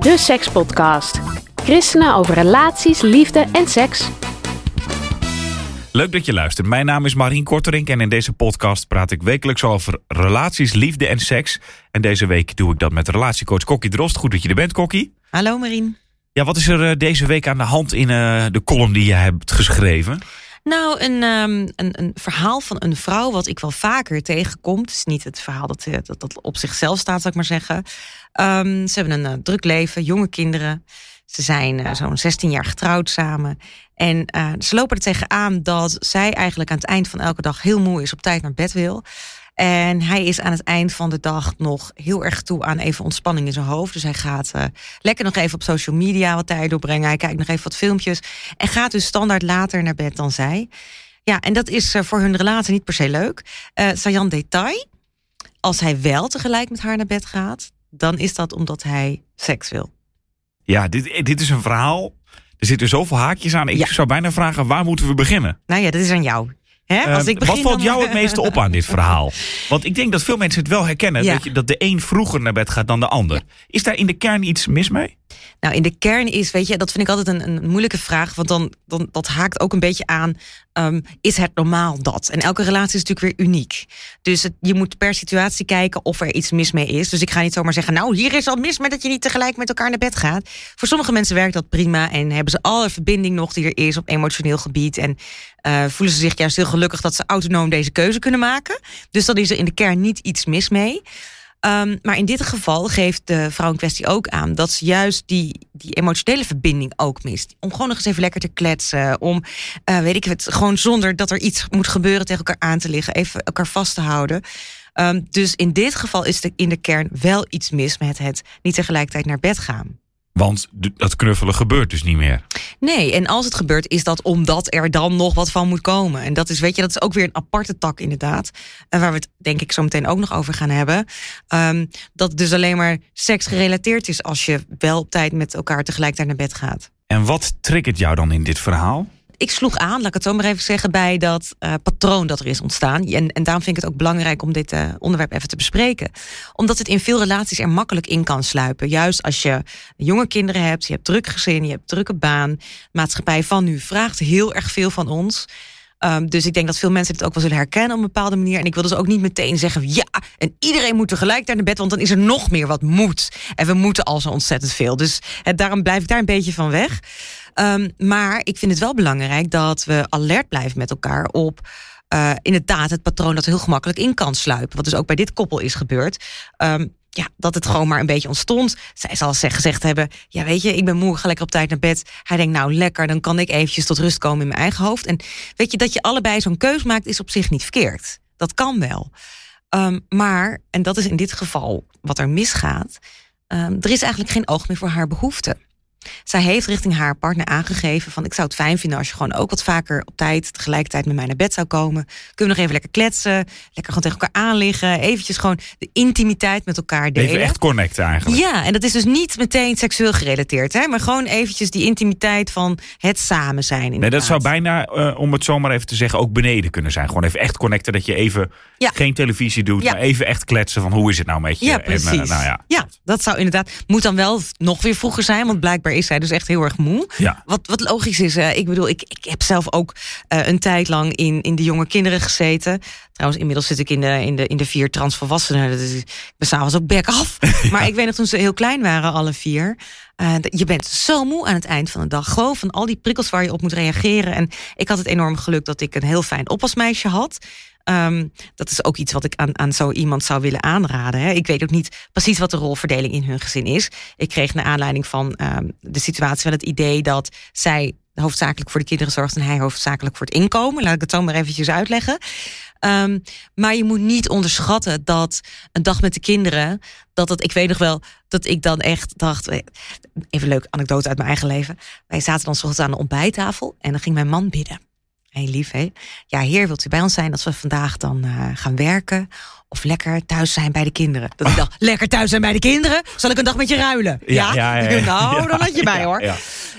De Sekspodcast. Christenen over relaties, liefde en seks. Leuk dat je luistert. Mijn naam is Marien Korterink en in deze podcast praat ik wekelijks over relaties, liefde en seks. En deze week doe ik dat met relatiecoach Kokkie Drost. Goed dat je er bent, Kokkie. Hallo Marien. Ja, wat is er eh, deze week aan de hand in uh, de column die je hebt geschreven? Nou, een, um, een, een, verhaal van een vrouw wat ik wel vaker tegenkom. Het is niet het verhaal dat, eh, dat, dat op zichzelf staat, zou ik maar zeggen. Um, ze hebben een uh, druk leven, jonge kinderen. Ze zijn uh, zo'n 16 jaar getrouwd samen. En ze lopen er tegenaan dat zij eigenlijk aan het eind van elke dag heel moe is, op tijd naar bed wil. En hij is aan het eind van de dag nog heel erg toe aan even ontspanning in zijn hoofd. Dus hij gaat uh, lekker nog even op social media wat tijd doorbrengen. Hij kijkt nog even wat filmpjes. En gaat dus standaard later naar bed dan zij. Ja, en dat is uh, voor hun relatie niet per se leuk. Uh, Sajan detail. Als hij wel tegelijk met haar naar bed gaat, dan is dat omdat hij seks wil. Ja, dit, dit is een verhaal. Er zitten zoveel haakjes aan. Ik ja. zou bijna vragen, waar moeten we beginnen? Nou ja, dat is aan jou. Hè? Als ik begin, wat valt dan... jou het meeste op aan dit verhaal? Want ik denk dat veel mensen het wel herkennen. Ja. Dat, je, dat de een vroeger naar bed gaat dan de ander. Ja. Is daar in de kern iets mis mee? Nou, in de kern is, weet je, dat vind ik altijd een, een moeilijke vraag. Want dan, dan dat haakt ook een beetje aan. Um, is het normaal dat? En elke relatie is natuurlijk weer uniek. Dus het, je moet per situatie kijken of er iets mis mee is. Dus ik ga niet zomaar zeggen, nou, hier is al mis met dat je niet tegelijk met elkaar naar bed gaat. Voor sommige mensen werkt dat prima en hebben ze alle verbinding nog die er is op emotioneel gebied. En uh, voelen ze zich juist heel gelukkig dat ze autonoom deze keuze kunnen maken. Dus dan is er in de kern niet iets mis mee. Um, maar in dit geval geeft de vrouw kwestie ook aan dat ze juist die, die emotionele verbinding ook mist. Om gewoon nog eens even lekker te kletsen. Om, uh, weet ik het, gewoon zonder dat er iets moet gebeuren tegen elkaar aan te liggen. Even elkaar vast te houden. Um, dus in dit geval is er in de kern wel iets mis met het niet tegelijkertijd naar bed gaan. Want dat knuffelen gebeurt dus niet meer. Nee, en als het gebeurt, is dat omdat er dan nog wat van moet komen. En dat is, weet je, dat is ook weer een aparte tak, inderdaad. En waar we het denk ik zo meteen ook nog over gaan hebben. Um, dat dus alleen maar seks gerelateerd is als je wel op tijd met elkaar tegelijkertijd naar bed gaat. En wat triggert jou dan in dit verhaal? Ik sloeg aan, laat ik het zo maar even zeggen, bij dat uh, patroon dat er is ontstaan. En, en daarom vind ik het ook belangrijk om dit uh, onderwerp even te bespreken. Omdat het in veel relaties er makkelijk in kan sluipen. Juist als je jonge kinderen hebt, je hebt druk gezin, je hebt drukke baan. Maatschappij van nu vraagt heel erg veel van ons. Um, dus ik denk dat veel mensen dit ook wel zullen herkennen op een bepaalde manier. En ik wil dus ook niet meteen zeggen, ja, en iedereen moet tegelijk naar bed, want dan is er nog meer wat moet. En we moeten al zo ontzettend veel. Dus het, daarom blijf ik daar een beetje van weg. Um, maar ik vind het wel belangrijk dat we alert blijven met elkaar op. Uh, inderdaad, het patroon dat heel gemakkelijk in kan sluipen. Wat dus ook bij dit koppel is gebeurd. Um, ja, dat het gewoon maar een beetje ontstond. Zij zal gezegd hebben: Ja, weet je, ik ben moe, ga lekker op tijd naar bed. Hij denkt: Nou, lekker, dan kan ik eventjes tot rust komen in mijn eigen hoofd. En weet je, dat je allebei zo'n keus maakt, is op zich niet verkeerd. Dat kan wel. Um, maar, en dat is in dit geval wat er misgaat, er is eigenlijk geen oog meer voor haar behoeften. Zij heeft richting haar partner aangegeven van ik zou het fijn vinden als je gewoon ook wat vaker op tijd tegelijkertijd met mij naar bed zou komen. Kunnen we nog even lekker kletsen, lekker gewoon tegen elkaar aanliggen, eventjes gewoon de intimiteit met elkaar delen. Even echt connecten eigenlijk. Ja, en dat is dus niet meteen seksueel gerelateerd, hè, maar gewoon eventjes die intimiteit van het samen zijn. Nee, dat zou bijna, uh, om het zomaar even te zeggen, ook beneden kunnen zijn. Gewoon even echt connecten, dat je even ja. geen televisie doet, ja. maar even echt kletsen van hoe is het nou met je. Ja, precies. En, uh, nou ja. ja, dat zou inderdaad, moet dan wel nog weer vroeger zijn, want blijkbaar is zij dus echt heel erg moe. Ja. Wat, wat logisch is, ik bedoel, ik, ik heb zelf ook uh, een tijd lang in, in de jonge kinderen gezeten. Trouwens, inmiddels zit ik in de, in de, in de vier transvolwassenen. Dus ik ben s'avonds ook bek af. ja. Maar ik weet nog toen ze heel klein waren, alle vier. Uh, je bent zo moe aan het eind van de dag. Gewoon van al die prikkels waar je op moet reageren. En ik had het enorm geluk dat ik een heel fijn oppasmeisje had. Um, dat is ook iets wat ik aan, aan zo iemand zou willen aanraden. Hè. Ik weet ook niet precies wat de rolverdeling in hun gezin is. Ik kreeg naar aanleiding van um, de situatie wel het idee dat zij hoofdzakelijk voor de kinderen zorgt en hij hoofdzakelijk voor het inkomen. Laat ik het zo maar eventjes uitleggen. Ehm, maar je moet niet onderschatten dat een dag met de kinderen, dat het, ik weet nog wel, dat ik dan echt dacht, eh, even een leuke anekdote uit mijn eigen leven. Wij zaten dan soms aan de ontbijttafel en dan ging mijn man bidden. Heel lief, hè? Ja, heer, wilt u bij ons zijn als we vandaag dan uh, gaan werken? Of lekker thuis zijn bij de kinderen? Dat ik dacht, lekker thuis zijn bij de kinderen? Zal ik een dag met je ruilen? Ja, ja, ja, ja. Nou, dan had je mij hoor.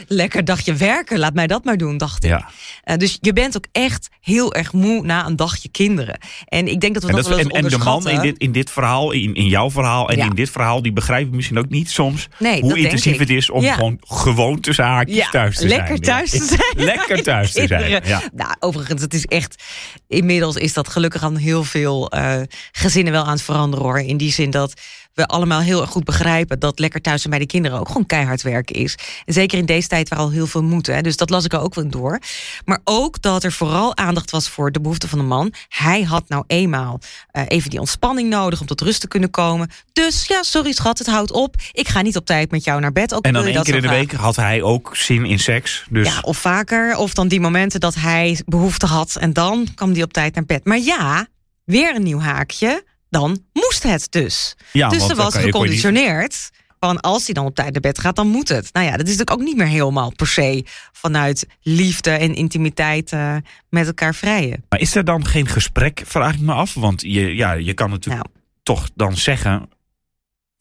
Lekker dagje werken, laat mij dat maar doen, dacht ik. Uh, dus je bent ook echt heel erg moe na een dagje kinderen. En ik denk dat we En, dat, dat, wel en, en de man in dit, in dit verhaal, in, in jouw verhaal en Ja. in dit verhaal, die begrijpen misschien ook niet soms Nee, hoe intensief het is om Ja. gewoon gewoon tussen haakjes thuis te lekker zijn. thuis Ja. te zijn. lekker thuis te zijn. Nou, overigens, het is echt. Inmiddels is dat gelukkig aan heel veel eh, gezinnen wel aan het veranderen hoor. In die zin dat we allemaal heel erg goed begrijpen dat lekker thuis zijn bij de kinderen ook gewoon keihard werken is. En zeker in deze tijd waar al heel veel moet. Hè. Dus dat las ik er ook wel door. Maar ook dat er vooral aandacht was voor de behoeften van de man. Hij had nou eenmaal eh, even die ontspanning nodig om tot rust te kunnen komen. Dus ja, sorry schat, het houdt op. Ik ga niet op tijd met jou naar bed. Ook En dan één keer in de week had hij ook zin in seks. Dus Ja, of vaker. Of dan die momenten dat hij behoefte had. En dan kwam hij op tijd naar bed. Maar ja, weer een nieuw haakje. Dan moest het dus. Ja, dus er was geconditioneerd. Van als hij dan op tijd naar bed gaat, dan moet het. Nou ja, dat is natuurlijk ook niet meer helemaal per se vanuit liefde en intimiteit eh, met elkaar vrijen. Maar is er dan geen gesprek, vraag ik me af? Want je, ja, je kan natuurlijk Nou. toch dan zeggen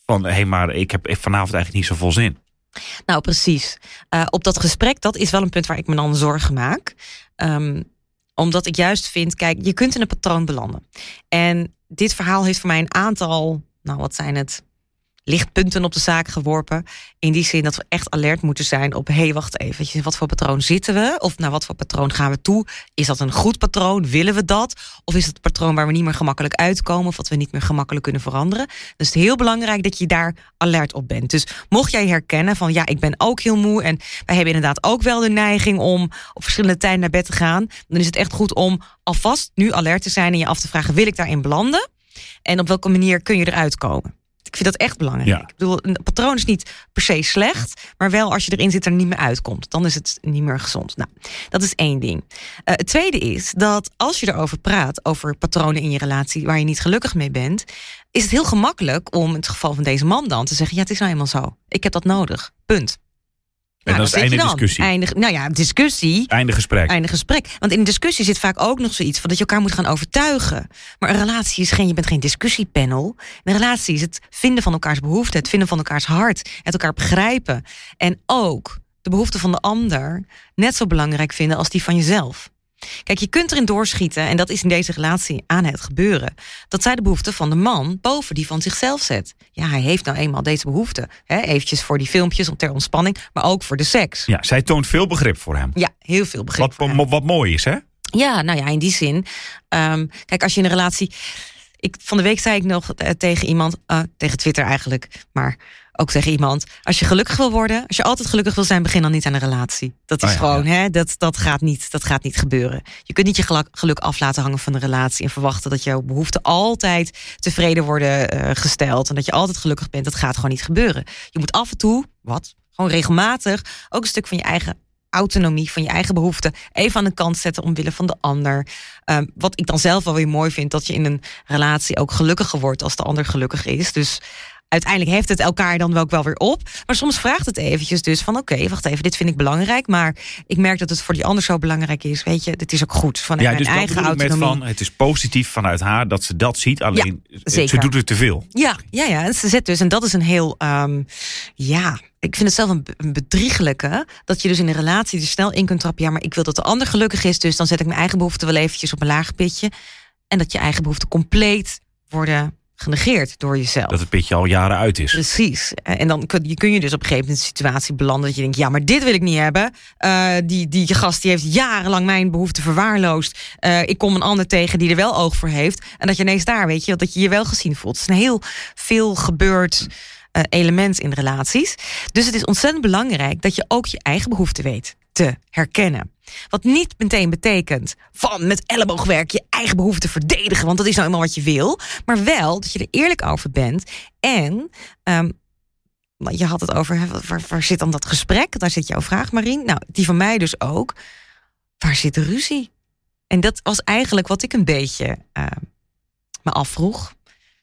van... hé, hey, maar ik heb vanavond eigenlijk niet zoveel zin. Nou, precies. Eh, op dat gesprek, dat is wel een punt waar ik me dan zorgen maak. Ehm, omdat ik juist vind, kijk, je kunt in een patroon belanden. En dit verhaal heeft voor mij een aantal, nou wat zijn het, lichtpunten op de zaak geworpen. In die zin dat we echt alert moeten zijn op, hé, hey, wacht even, wat voor patroon zitten we? Of naar wat voor patroon gaan we toe? Is dat een goed patroon? Willen we dat? Of is het een patroon waar we niet meer gemakkelijk uitkomen? Of wat we niet meer gemakkelijk kunnen veranderen? Dus het is heel belangrijk dat je daar alert op bent. Dus mocht jij herkennen van, ja, ik ben ook heel moe en wij hebben inderdaad ook wel de neiging om op verschillende tijden naar bed te gaan, dan is het echt goed om alvast nu alert te zijn en je af te vragen, wil ik daarin belanden? En op welke manier kun je eruit komen? Ik vind dat echt belangrijk. Ja. Ik bedoel, een patroon is niet per se slecht, maar wel als je erin zit er niet meer uitkomt. Dan is het niet meer gezond. Nou, dat is één ding. Eh, het tweede is dat als je erover praat, over patronen in je relatie waar je niet gelukkig mee bent, is het heel gemakkelijk om in het geval van deze man dan te zeggen: ja, het is nou eenmaal zo. Ik heb dat nodig. Punt. En Nou, dat is daar zit einde discussie. Eindig, nou ja, discussie. Einde gesprek. Einde gesprek. Want in een discussie zit vaak ook nog zoiets van dat je elkaar moet gaan overtuigen. Maar een relatie is geen, je bent geen discussiepanel. Een relatie is het vinden van elkaars behoeften, het vinden van elkaars hart, het elkaar begrijpen. En ook de behoeften van de ander net zo belangrijk vinden als die van jezelf. Kijk, je kunt erin doorschieten, en dat is in deze relatie aan het gebeuren, dat zij de behoeften van de man boven die van zichzelf zet. Ja, hij heeft nou eenmaal deze behoeften. Hè? Eventjes voor die filmpjes om ter ontspanning, maar ook voor de seks. Ja, zij toont veel begrip voor hem. Ja, heel veel begrip. Wat, voor hem. wat, wat mooi is, hè? Ja, nou ja, in die zin. ehm, kijk, als je in een relatie. Ik, van de week zei ik nog eh, tegen iemand, eh, tegen Twitter eigenlijk, maar ook tegen iemand. Als je gelukkig wil worden, als je altijd gelukkig wil zijn, begin dan niet aan een relatie. Dat is Oh ja, gewoon, hè, dat, dat, gaat niet, dat gaat niet gebeuren. Je kunt niet je geluk, af laten hangen van een relatie en verwachten dat jouw behoeften altijd tevreden worden eh, gesteld en dat je altijd gelukkig bent. Dat gaat gewoon niet gebeuren. Je moet af en toe, wat? Gewoon regelmatig, ook een stuk van je eigen autonomie van je eigen behoeften even aan de kant zetten omwille van de ander. Um, wat ik dan zelf wel weer mooi vind, dat je in een relatie ook gelukkiger wordt als de ander gelukkig is. Dus uiteindelijk heeft het elkaar dan ook wel weer op. Maar soms vraagt het eventjes dus van oké, okay, wacht even, dit vind ik belangrijk. Maar ik merk dat het voor die ander zo belangrijk is. Weet je, dit is ook goed vanuit ja, mijn dus eigen autonomie. Van, het is positief vanuit haar dat ze dat ziet. Alleen ze zeker. doet het te veel. Ja, ja, ja. En ze zet dus, en dat is een heel, um, ja, ik vind het zelf een, een bedriegelijke. Dat je dus in een relatie er snel in kunt trappen. Ja, maar ik wil dat de ander gelukkig is. Dus dan zet ik mijn eigen behoeften wel eventjes op een laag pitje. En dat je eigen behoeften compleet worden genegeerd door jezelf. Dat het pitje al jaren uit is. Precies. En dan kun je, kun je dus op een gegeven moment in een situatie belanden dat je denkt, ja, maar dit wil ik niet hebben. Uh, die, die gast die heeft jarenlang mijn behoeften verwaarloosd. Uh, ik kom een ander tegen die er wel oog voor heeft. En dat je ineens daar, weet je, dat je je wel gezien voelt. Het is een heel veel gebeurd uh, element in relaties. Dus het is ontzettend belangrijk dat je ook je eigen behoeften weet te herkennen. Wat niet meteen betekent van met elleboogwerk je eigen behoeften verdedigen, want dat is nou eenmaal wat je wil. Maar wel dat je er eerlijk over bent. En um, je had het over, waar, waar, zit dan dat gesprek? Daar zit jouw vraag, Marien. Nou, die van mij dus ook. Waar zit de ruzie? En dat was eigenlijk wat ik een beetje uh, me afvroeg.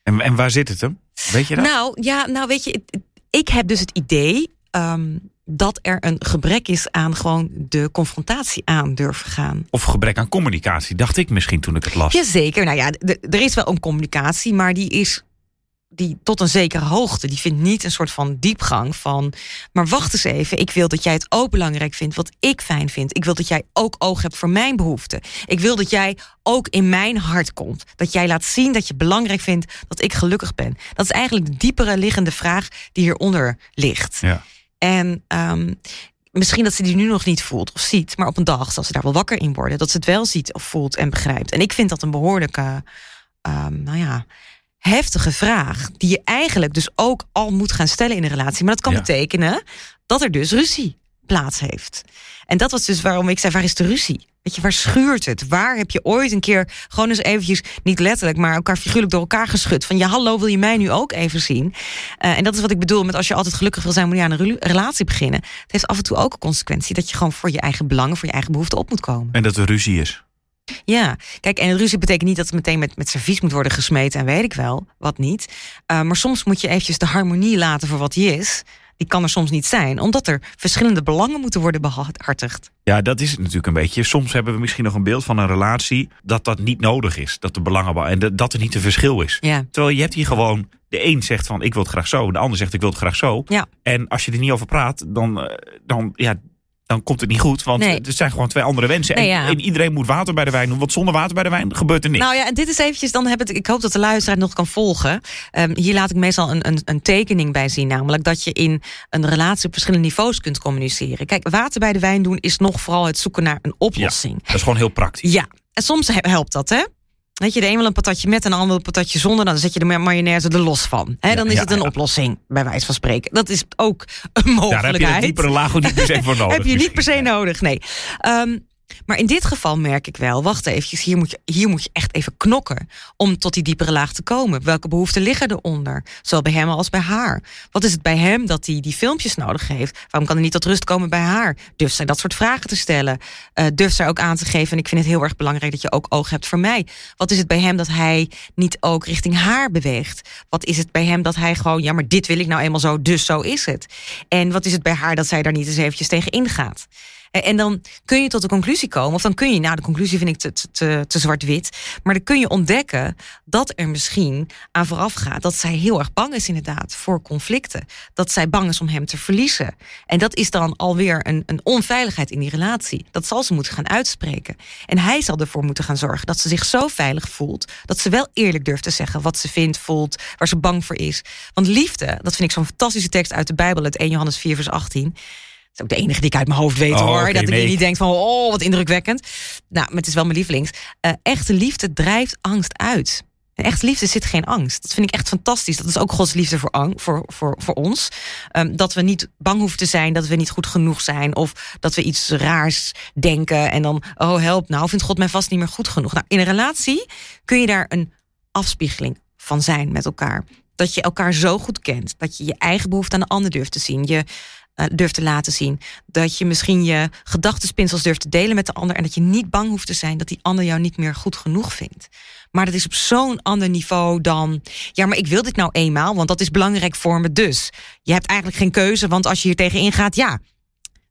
En, en waar zit het hem? Weet je dat? Nou, ja, nou weet je, ik heb dus het idee um, dat er een gebrek is aan gewoon de confrontatie aan durven gaan. Of gebrek aan communicatie, dacht ik misschien toen ik het las. Jazeker, nou ja, er is wel een communicatie, maar die is die tot een zekere hoogte, die vindt niet een soort van diepgang van. Maar wacht eens even, ik wil dat jij het ook belangrijk vindt wat ik fijn vind. Ik wil dat jij ook oog hebt voor mijn behoeften. Ik wil dat jij ook in mijn hart komt. Dat jij laat zien dat je belangrijk vindt dat ik gelukkig ben. Dat is eigenlijk de diepere liggende vraag die hieronder ligt. Ja. En um, misschien dat ze die nu nog niet voelt of ziet, maar op een dag zal ze daar wel wakker in worden. Dat ze het wel ziet of voelt en begrijpt. En ik vind dat een behoorlijke, um, nou ja, heftige vraag. Die je eigenlijk dus ook al moet gaan stellen in een relatie. Maar dat kan betekenen dat er dus ruzie plaats heeft. En dat was dus waarom ik zei, waar is de ruzie? Weet je, waar schuurt het? Waar heb je ooit een keer gewoon eens eventjes, niet letterlijk, maar elkaar figuurlijk door elkaar geschud? Van ja, hallo, wil je mij nu ook even zien? Uh, en dat is wat ik bedoel met als je altijd gelukkig wil zijn, moet je aan een relatie beginnen. Het heeft af en toe ook een consequentie dat je gewoon voor je eigen belangen, voor je eigen behoeften op moet komen. En dat er ruzie is. Ja, kijk, en ruzie betekent niet dat het meteen met, met servies moet worden gesmeten en weet ik wel, wat niet. Uh, maar soms moet je eventjes de harmonie laten voor wat die is die kan er soms niet zijn. Omdat er verschillende belangen moeten worden behartigd. Ja, dat is het natuurlijk een beetje. Soms hebben we misschien nog een beeld van een relatie dat dat niet nodig is. Dat de belangen en dat er niet een verschil is. Ja. Terwijl je hebt hier gewoon de een zegt van ik wil het graag zo, de ander zegt ik wil het graag zo. Ja. En als je er niet over praat, dan, eh, dan ja, dan komt het niet goed. Want nee. er zijn gewoon twee andere wensen. Nee, ja. en, iedereen moet water bij de wijn doen. Want zonder water bij de wijn gebeurt er niks. Nou ja, en dit is eventjes, dan heb het, ik hoop dat de luisteraar nog kan volgen. Um, hier laat ik meestal een, een, een, tekening bij zien. Namelijk dat je in een relatie op verschillende niveaus kunt communiceren. Kijk, water bij de wijn doen is nog vooral het zoeken naar een oplossing. Ja, dat is gewoon heel praktisch. Ja, en soms helpt dat, hè? Weet je, de een wil een patatje met en de ander een patatje zonder. Dan zet je de mayonaise er los van. He, dan is het een oplossing, bij wijze van spreken. Dat is ook een mogelijkheid. Daar heb je een diepere laag niet per se voor nodig. heb je niet per se nodig, nee. Um, maar in dit geval merk ik wel, wacht even, hier moet, je, hier moet je echt even knokken om tot die diepere laag te komen. Welke behoeften liggen eronder? Zowel bij hem als bij haar. Wat is het bij hem dat hij die filmpjes nodig heeft? Waarom kan hij niet tot rust komen bij haar? Durft zij dat soort vragen te stellen? Uh, durft zij ook aan te geven? En ik vind het heel erg belangrijk dat je ook oog hebt voor mij. Wat is het bij hem dat hij niet ook richting haar beweegt? Wat is het bij hem dat hij gewoon, ja, maar dit wil ik nou eenmaal zo, dus zo is het. En wat is het bij haar dat zij daar niet eens eventjes tegen ingaat? En dan kun je tot de conclusie komen, of dan kun je, nou de conclusie vind ik te, te, zwart-wit, maar dan kun je ontdekken dat er misschien aan vooraf gaat dat zij heel erg bang is inderdaad voor conflicten. Dat zij bang is om hem te verliezen. En dat is dan alweer een, een onveiligheid in die relatie. Dat zal ze moeten gaan uitspreken. En hij zal ervoor moeten gaan zorgen dat ze zich zo veilig voelt, dat ze wel eerlijk durft te zeggen wat ze vindt, voelt, waar ze bang voor is. Want liefde, dat vind ik zo'n fantastische tekst uit de Bijbel, uit 1 Johannes 4 vers 18 is ook de enige die ik uit mijn hoofd weet oh, hoor. dat ik niet denk van, oh, wat indrukwekkend. Nou, maar het is wel mijn lievelings. Uh, echte liefde drijft angst uit. En echte liefde zit geen angst. Dat vind ik echt fantastisch. Dat is ook Gods liefde voor, ang voor, voor, voor ons. Um, dat we niet bang hoeven te zijn, dat we niet goed genoeg zijn. Of dat we iets raars denken en dan, oh help, nou vindt God mij vast niet meer goed genoeg. Nou, in een relatie kun je daar een afspiegeling van zijn met elkaar. Dat je elkaar zo goed kent. Dat je je eigen behoefte aan de ander durft te zien. Je durft te laten zien. Dat je misschien je gedachtenspinsels durft te delen met de ander. En dat je niet bang hoeft te zijn dat die ander jou niet meer goed genoeg vindt. Maar dat is op zo'n ander niveau dan. Ja, maar ik wil dit nou eenmaal, want dat is belangrijk voor me. Dus je hebt eigenlijk geen keuze, want als je hier tegenin gaat, ja.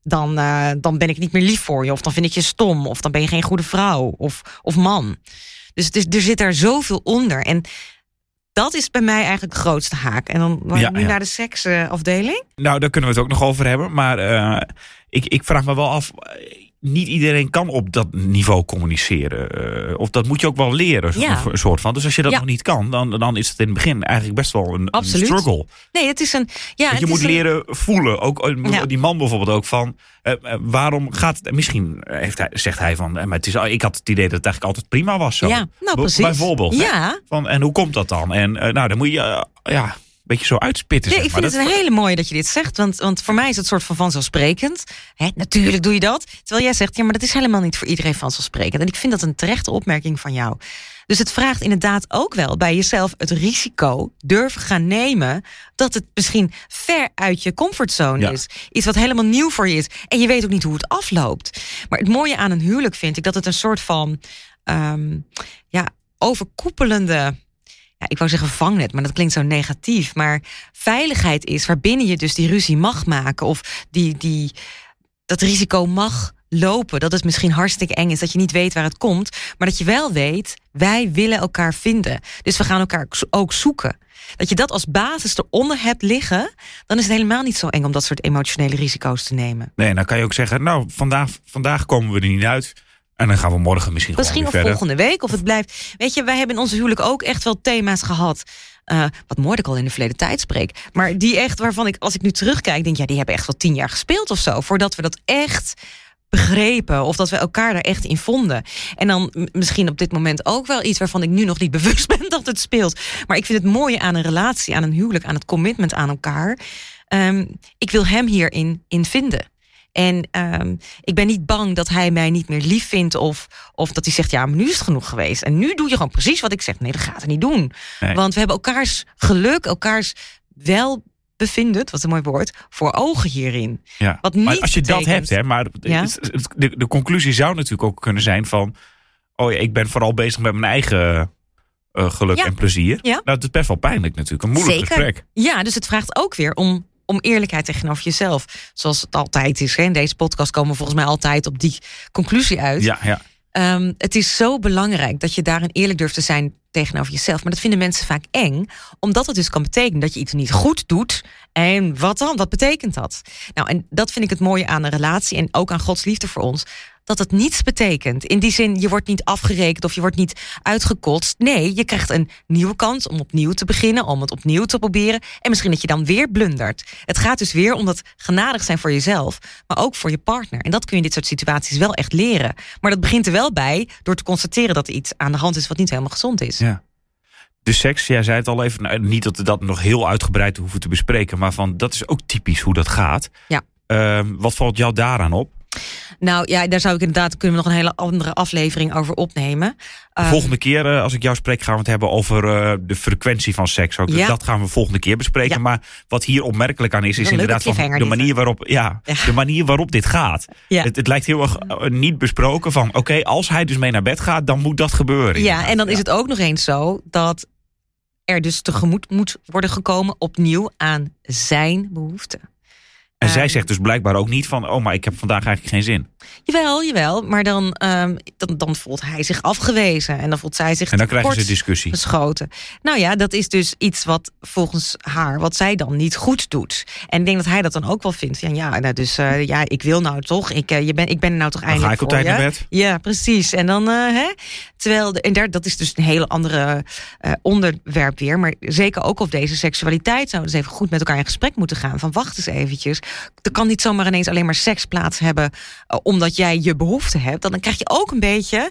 Dan, uh, dan ben ik niet meer lief voor je. Of dan vind ik je stom. Of dan ben je geen goede vrouw of, of man. Dus er zit daar zoveel onder. En dat is bij mij eigenlijk de grootste haak. En dan ja, nu naar de seksafdeling. nou, daar kunnen we het ook nog over hebben. Maar uh, ik, ik vraag me wel af niet iedereen kan op dat niveau communiceren. Uh, of dat moet je ook wel leren, ja. een soort van. Dus als je dat nog niet kan, dan, dan is het in het begin eigenlijk best wel een, een struggle. Nee, het is een. Ja, je moet leren voelen. Ook eh, die man bijvoorbeeld ook van. Uh, waarom gaat het. Misschien heeft hij, zegt hij van. maar het is, ik had het idee dat het eigenlijk altijd prima was. Zo. Ja, nou precies. Bijvoorbeeld. Ja. Van, en hoe komt dat dan? En nou, dan moet je. ja, beetje zo uitspitten. Nee, ik vind het een hele mooie dat je dit zegt. Want, want voor mij is het soort van vanzelfsprekend. Hè, natuurlijk doe je dat. Terwijl jij zegt, ja, maar dat is helemaal niet voor iedereen vanzelfsprekend. En ik vind dat een terechte opmerking van jou. Dus het vraagt inderdaad ook wel bij jezelf het risico durven gaan nemen dat het misschien ver uit je comfortzone Ja. is. Iets wat helemaal nieuw voor je is. En je weet ook niet hoe het afloopt. Maar het mooie aan een huwelijk vind ik dat het een soort van ehm, ja, overkoepelende. Ja, ik wou zeggen vangnet, maar dat klinkt zo negatief. Maar veiligheid is waarbinnen je dus die ruzie mag maken. Of die, die, dat risico mag lopen. Dat het misschien hartstikke eng is, dat je niet weet waar het komt. Maar dat je wel weet, wij willen elkaar vinden. Dus we gaan elkaar ook zoeken. Dat je dat als basis eronder hebt liggen, dan is het helemaal niet zo eng om dat soort emotionele risico's te nemen. Nee, dan kan je ook zeggen, nou, vandaag, vandaag komen we er niet uit. En dan gaan we morgen misschien, Misschien gewoon of weer verder. volgende week, of het blijft. Weet je, wij hebben in onze huwelijk ook echt wel thema's gehad. eh, wat ik al in de verleden tijd spreek. Maar die echt waarvan ik, als ik nu terugkijk, denk, ja, die hebben echt wel tien jaar gespeeld of zo. Voordat we dat echt begrepen of dat we elkaar daar echt in vonden. En dan misschien op dit moment ook wel iets waarvan ik nu nog niet bewust ben dat het speelt. Maar ik vind het mooie aan een relatie, aan een huwelijk, aan het commitment aan elkaar. Ehm, ik wil hem hierin in vinden. En ehm, ik ben niet bang dat hij mij niet meer lief vindt. Of, of dat hij zegt, ja, maar nu is het genoeg geweest. En nu doe je gewoon precies wat ik zeg. Nee, dat gaat hij niet doen. Nee. Want we hebben elkaars geluk, elkaars welbevinden, wat een mooi woord, voor ogen hierin. Ja. Wat maar niet als je dat hebt, hè, maar Ja. de, de conclusie zou natuurlijk ook kunnen zijn van... oh ja, ik ben vooral bezig met mijn eigen eh, geluk Ja. en plezier. Ja. Nou, dat is best wel pijnlijk natuurlijk. Een moeilijk Zeker. gesprek. Ja, dus het vraagt ook weer om, om eerlijkheid tegenover jezelf. Zoals het altijd is. Hè. In deze podcast komen we volgens mij altijd op die conclusie uit. Ja, ja. Ehm, het is zo belangrijk dat je daarin eerlijk durft te zijn tegenover jezelf. Maar dat vinden mensen vaak eng, omdat het dus kan betekenen dat je iets niet goed doet. En wat dan? Wat betekent dat? Nou, en dat vind ik het mooie aan een relatie en ook aan Gods liefde voor ons. Dat het niets betekent. In die zin, je wordt niet afgerekend of je wordt niet uitgekotst. Nee, je krijgt een nieuwe kans om opnieuw te beginnen, om het opnieuw te proberen. En misschien dat je dan weer blundert. Het gaat dus weer om dat genadig zijn voor jezelf, maar ook voor je partner. En dat kun je in dit soort situaties wel echt leren. Maar dat begint er wel bij door te constateren dat er iets aan de hand is wat niet helemaal gezond is. ja. De seks, jij zei het al even, nou, niet dat we dat nog heel uitgebreid hoeven te bespreken, maar van dat is ook typisch hoe dat gaat. Ja. Ehm, wat valt jou daaraan op? Nou ja, daar zou ik inderdaad kunnen we nog een hele andere aflevering over opnemen. De Ehm, volgende keer, eh, als ik jou spreek, gaan we het hebben over eh, de frequentie van seks. Ook. Ja. Dat gaan we volgende keer bespreken. Ja. Maar wat hier opmerkelijk aan is, is inderdaad van de manier waarop, ja, Ja. de manier waarop dit gaat. Het, het lijkt heel erg eh, niet besproken van, oké, als hij dus mee naar bed gaat, dan moet dat gebeuren. Ja, en dan is het ook nog eens zo dat er dus tegemoet moet worden gekomen opnieuw aan zijn behoeften. En zij Ehm, zegt dus blijkbaar ook niet van, oh, maar ik heb vandaag eigenlijk geen zin. Jawel, jawel, maar dan, ehm, dan, dan voelt hij zich afgewezen en dan voelt zij zich En dan krijgen ze discussie. geschoten. Nou ja, dat is dus iets wat volgens haar, wat zij dan niet goed doet. En ik denk dat hij dat dan ook wel vindt. Van, ja, nou, dus eh, ja, ik wil nou toch, ik, eh, je ben, ik ben er nou toch Dan ga eindelijk ik op tijd naar bed. Ja, precies. En dan, eh, hè? Terwijl, en daar, dat is dus een hele andere onderwerp weer. Maar zeker ook op deze seksualiteit zouden ze even goed met elkaar in gesprek moeten gaan. Van wacht eens eventjes. Er kan niet zomaar ineens alleen maar seks plaats hebben. eh, omdat jij je behoefte hebt. Dan krijg je ook een beetje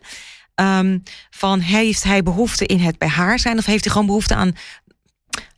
ehm, van heeft hij behoefte in het bij haar zijn? Of heeft hij gewoon behoefte aan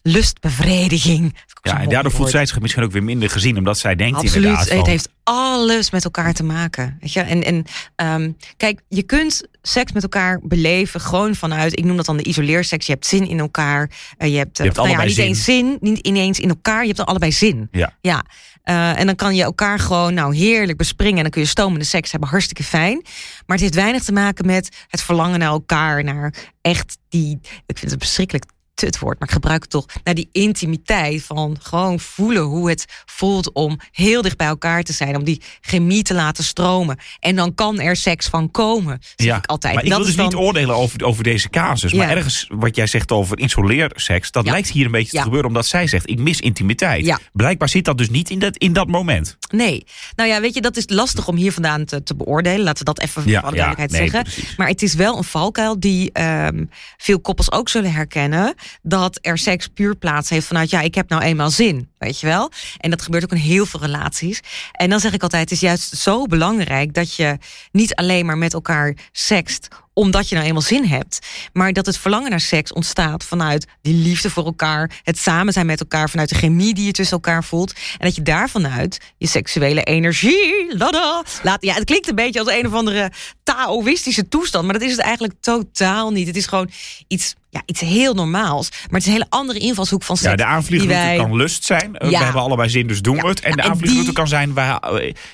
lustbevrediging? Ja, en daardoor voelt zij zich misschien ook weer minder gezien, omdat zij denkt Absoluut. inderdaad van, Het heeft alles met elkaar te maken. Weet je? En, en ehm, kijk, je kunt seks met elkaar beleven gewoon vanuit, ik noem dat dan de isoleerseks. Je hebt zin in elkaar. eh, je hebt, eh, Je hebt nou ja, allebei niet zin. eens zin, niet ineens in elkaar. Je hebt dan allebei zin. Ja. ja. Eh, en dan kan je elkaar gewoon nou heerlijk bespringen. En dan kun je stomende seks hebben, hartstikke fijn. Maar het heeft weinig te maken met het verlangen naar elkaar. Naar echt die, ik vind het verschrikkelijk het woord, maar ik gebruik het toch naar die intimiteit van gewoon voelen hoe het voelt om heel dicht bij elkaar te zijn, om die chemie te laten stromen. En dan kan er seks van komen. Zeg Ja, ik altijd. maar ik wil dus dan- niet oordelen over, over deze casus. Maar ergens wat jij zegt over isoleerseks, dat Ja. lijkt hier een beetje te gebeuren. Omdat zij zegt, ik mis intimiteit. Ja. Blijkbaar zit dat dus niet in dat, in dat moment. Nee. Nou ja, weet je, dat is lastig om hier vandaan te, te beoordelen. Laten we dat even Ja, voor alle duidelijkheid nee, zeggen. precies. Maar het is wel een valkuil die ehm, veel koppels ook zullen herkennen. Dat er seks puur plaats heeft vanuit, ja, ik heb nou eenmaal zin. Weet je wel? En dat gebeurt ook in heel veel relaties. En dan zeg ik altijd, het is juist zo belangrijk dat je niet alleen maar met elkaar sext omdat je nou eenmaal zin hebt. Maar dat het verlangen naar seks ontstaat vanuit die liefde voor elkaar, het samen zijn met elkaar, vanuit de chemie die je tussen elkaar voelt. En dat je daarvanuit je seksuele energie. Lada, laat, ja, het klinkt een beetje als een of andere Taoïstische toestand, maar dat is het eigenlijk totaal niet. Het is gewoon iets ja, iets heel normaals. Maar het is een hele andere invalshoek van seks. Ja, de aanvliegroute wij... kan lust zijn. Ja. We hebben allebei zin, dus doen we het. En de aanvliegroute kan zijn... we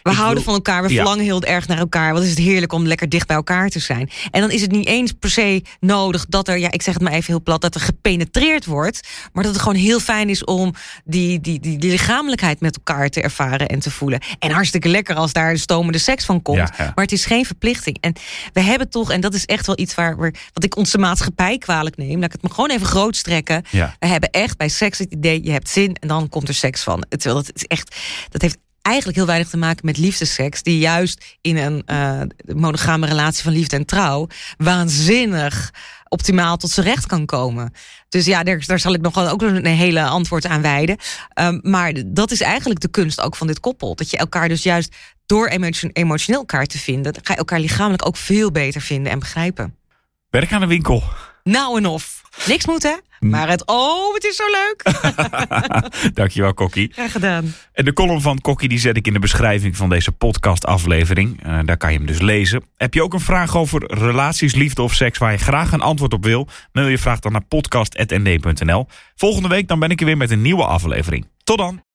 houden van elkaar, we verlangen heel erg naar elkaar. Wat is het heerlijk om lekker dicht bij elkaar te zijn. En dan is het niet eens per se nodig dat er... ja, ik zeg het maar even heel plat, dat er gepenetreerd wordt. Maar dat het gewoon heel fijn is om die, die, die, die lichamelijkheid met elkaar te ervaren en te voelen. En hartstikke lekker als daar stomende seks van komt. Maar het is geen verplichting. En we hebben toch, en dat is echt wel iets waar, wat ik onze maatschappij kwalijk neem. Laat ik het me gewoon even groot strekken. We hebben echt bij seks het idee, je hebt zin en dan komt er seks van. Terwijl dat is echt, dat heeft eigenlijk heel weinig te maken met liefdeseks, die juist in een uh, monogame relatie van liefde en trouw waanzinnig optimaal tot zijn recht kan komen. Dus ja, daar, daar zal ik nog ook een hele antwoord aan wijden. Um, maar dat is eigenlijk de kunst ook van dit koppel. Dat je elkaar dus juist door emotioneel elkaar te vinden, ga je elkaar lichamelijk ook veel beter vinden en begrijpen. Werk aan de winkel. Nou en of. Niks moet hè? Maar het, oh, het is zo leuk. Dankjewel, Kokkie. Graag gedaan. En de column van Kokkie die zet ik in de beschrijving van deze podcastaflevering. Uh, daar kan je hem dus lezen. Heb je ook een vraag over relaties, liefde of seks waar je graag een antwoord op wil? Mail je vraag dan naar podcast.nd.nl. Volgende week dan ben ik er weer met een nieuwe aflevering. Tot dan.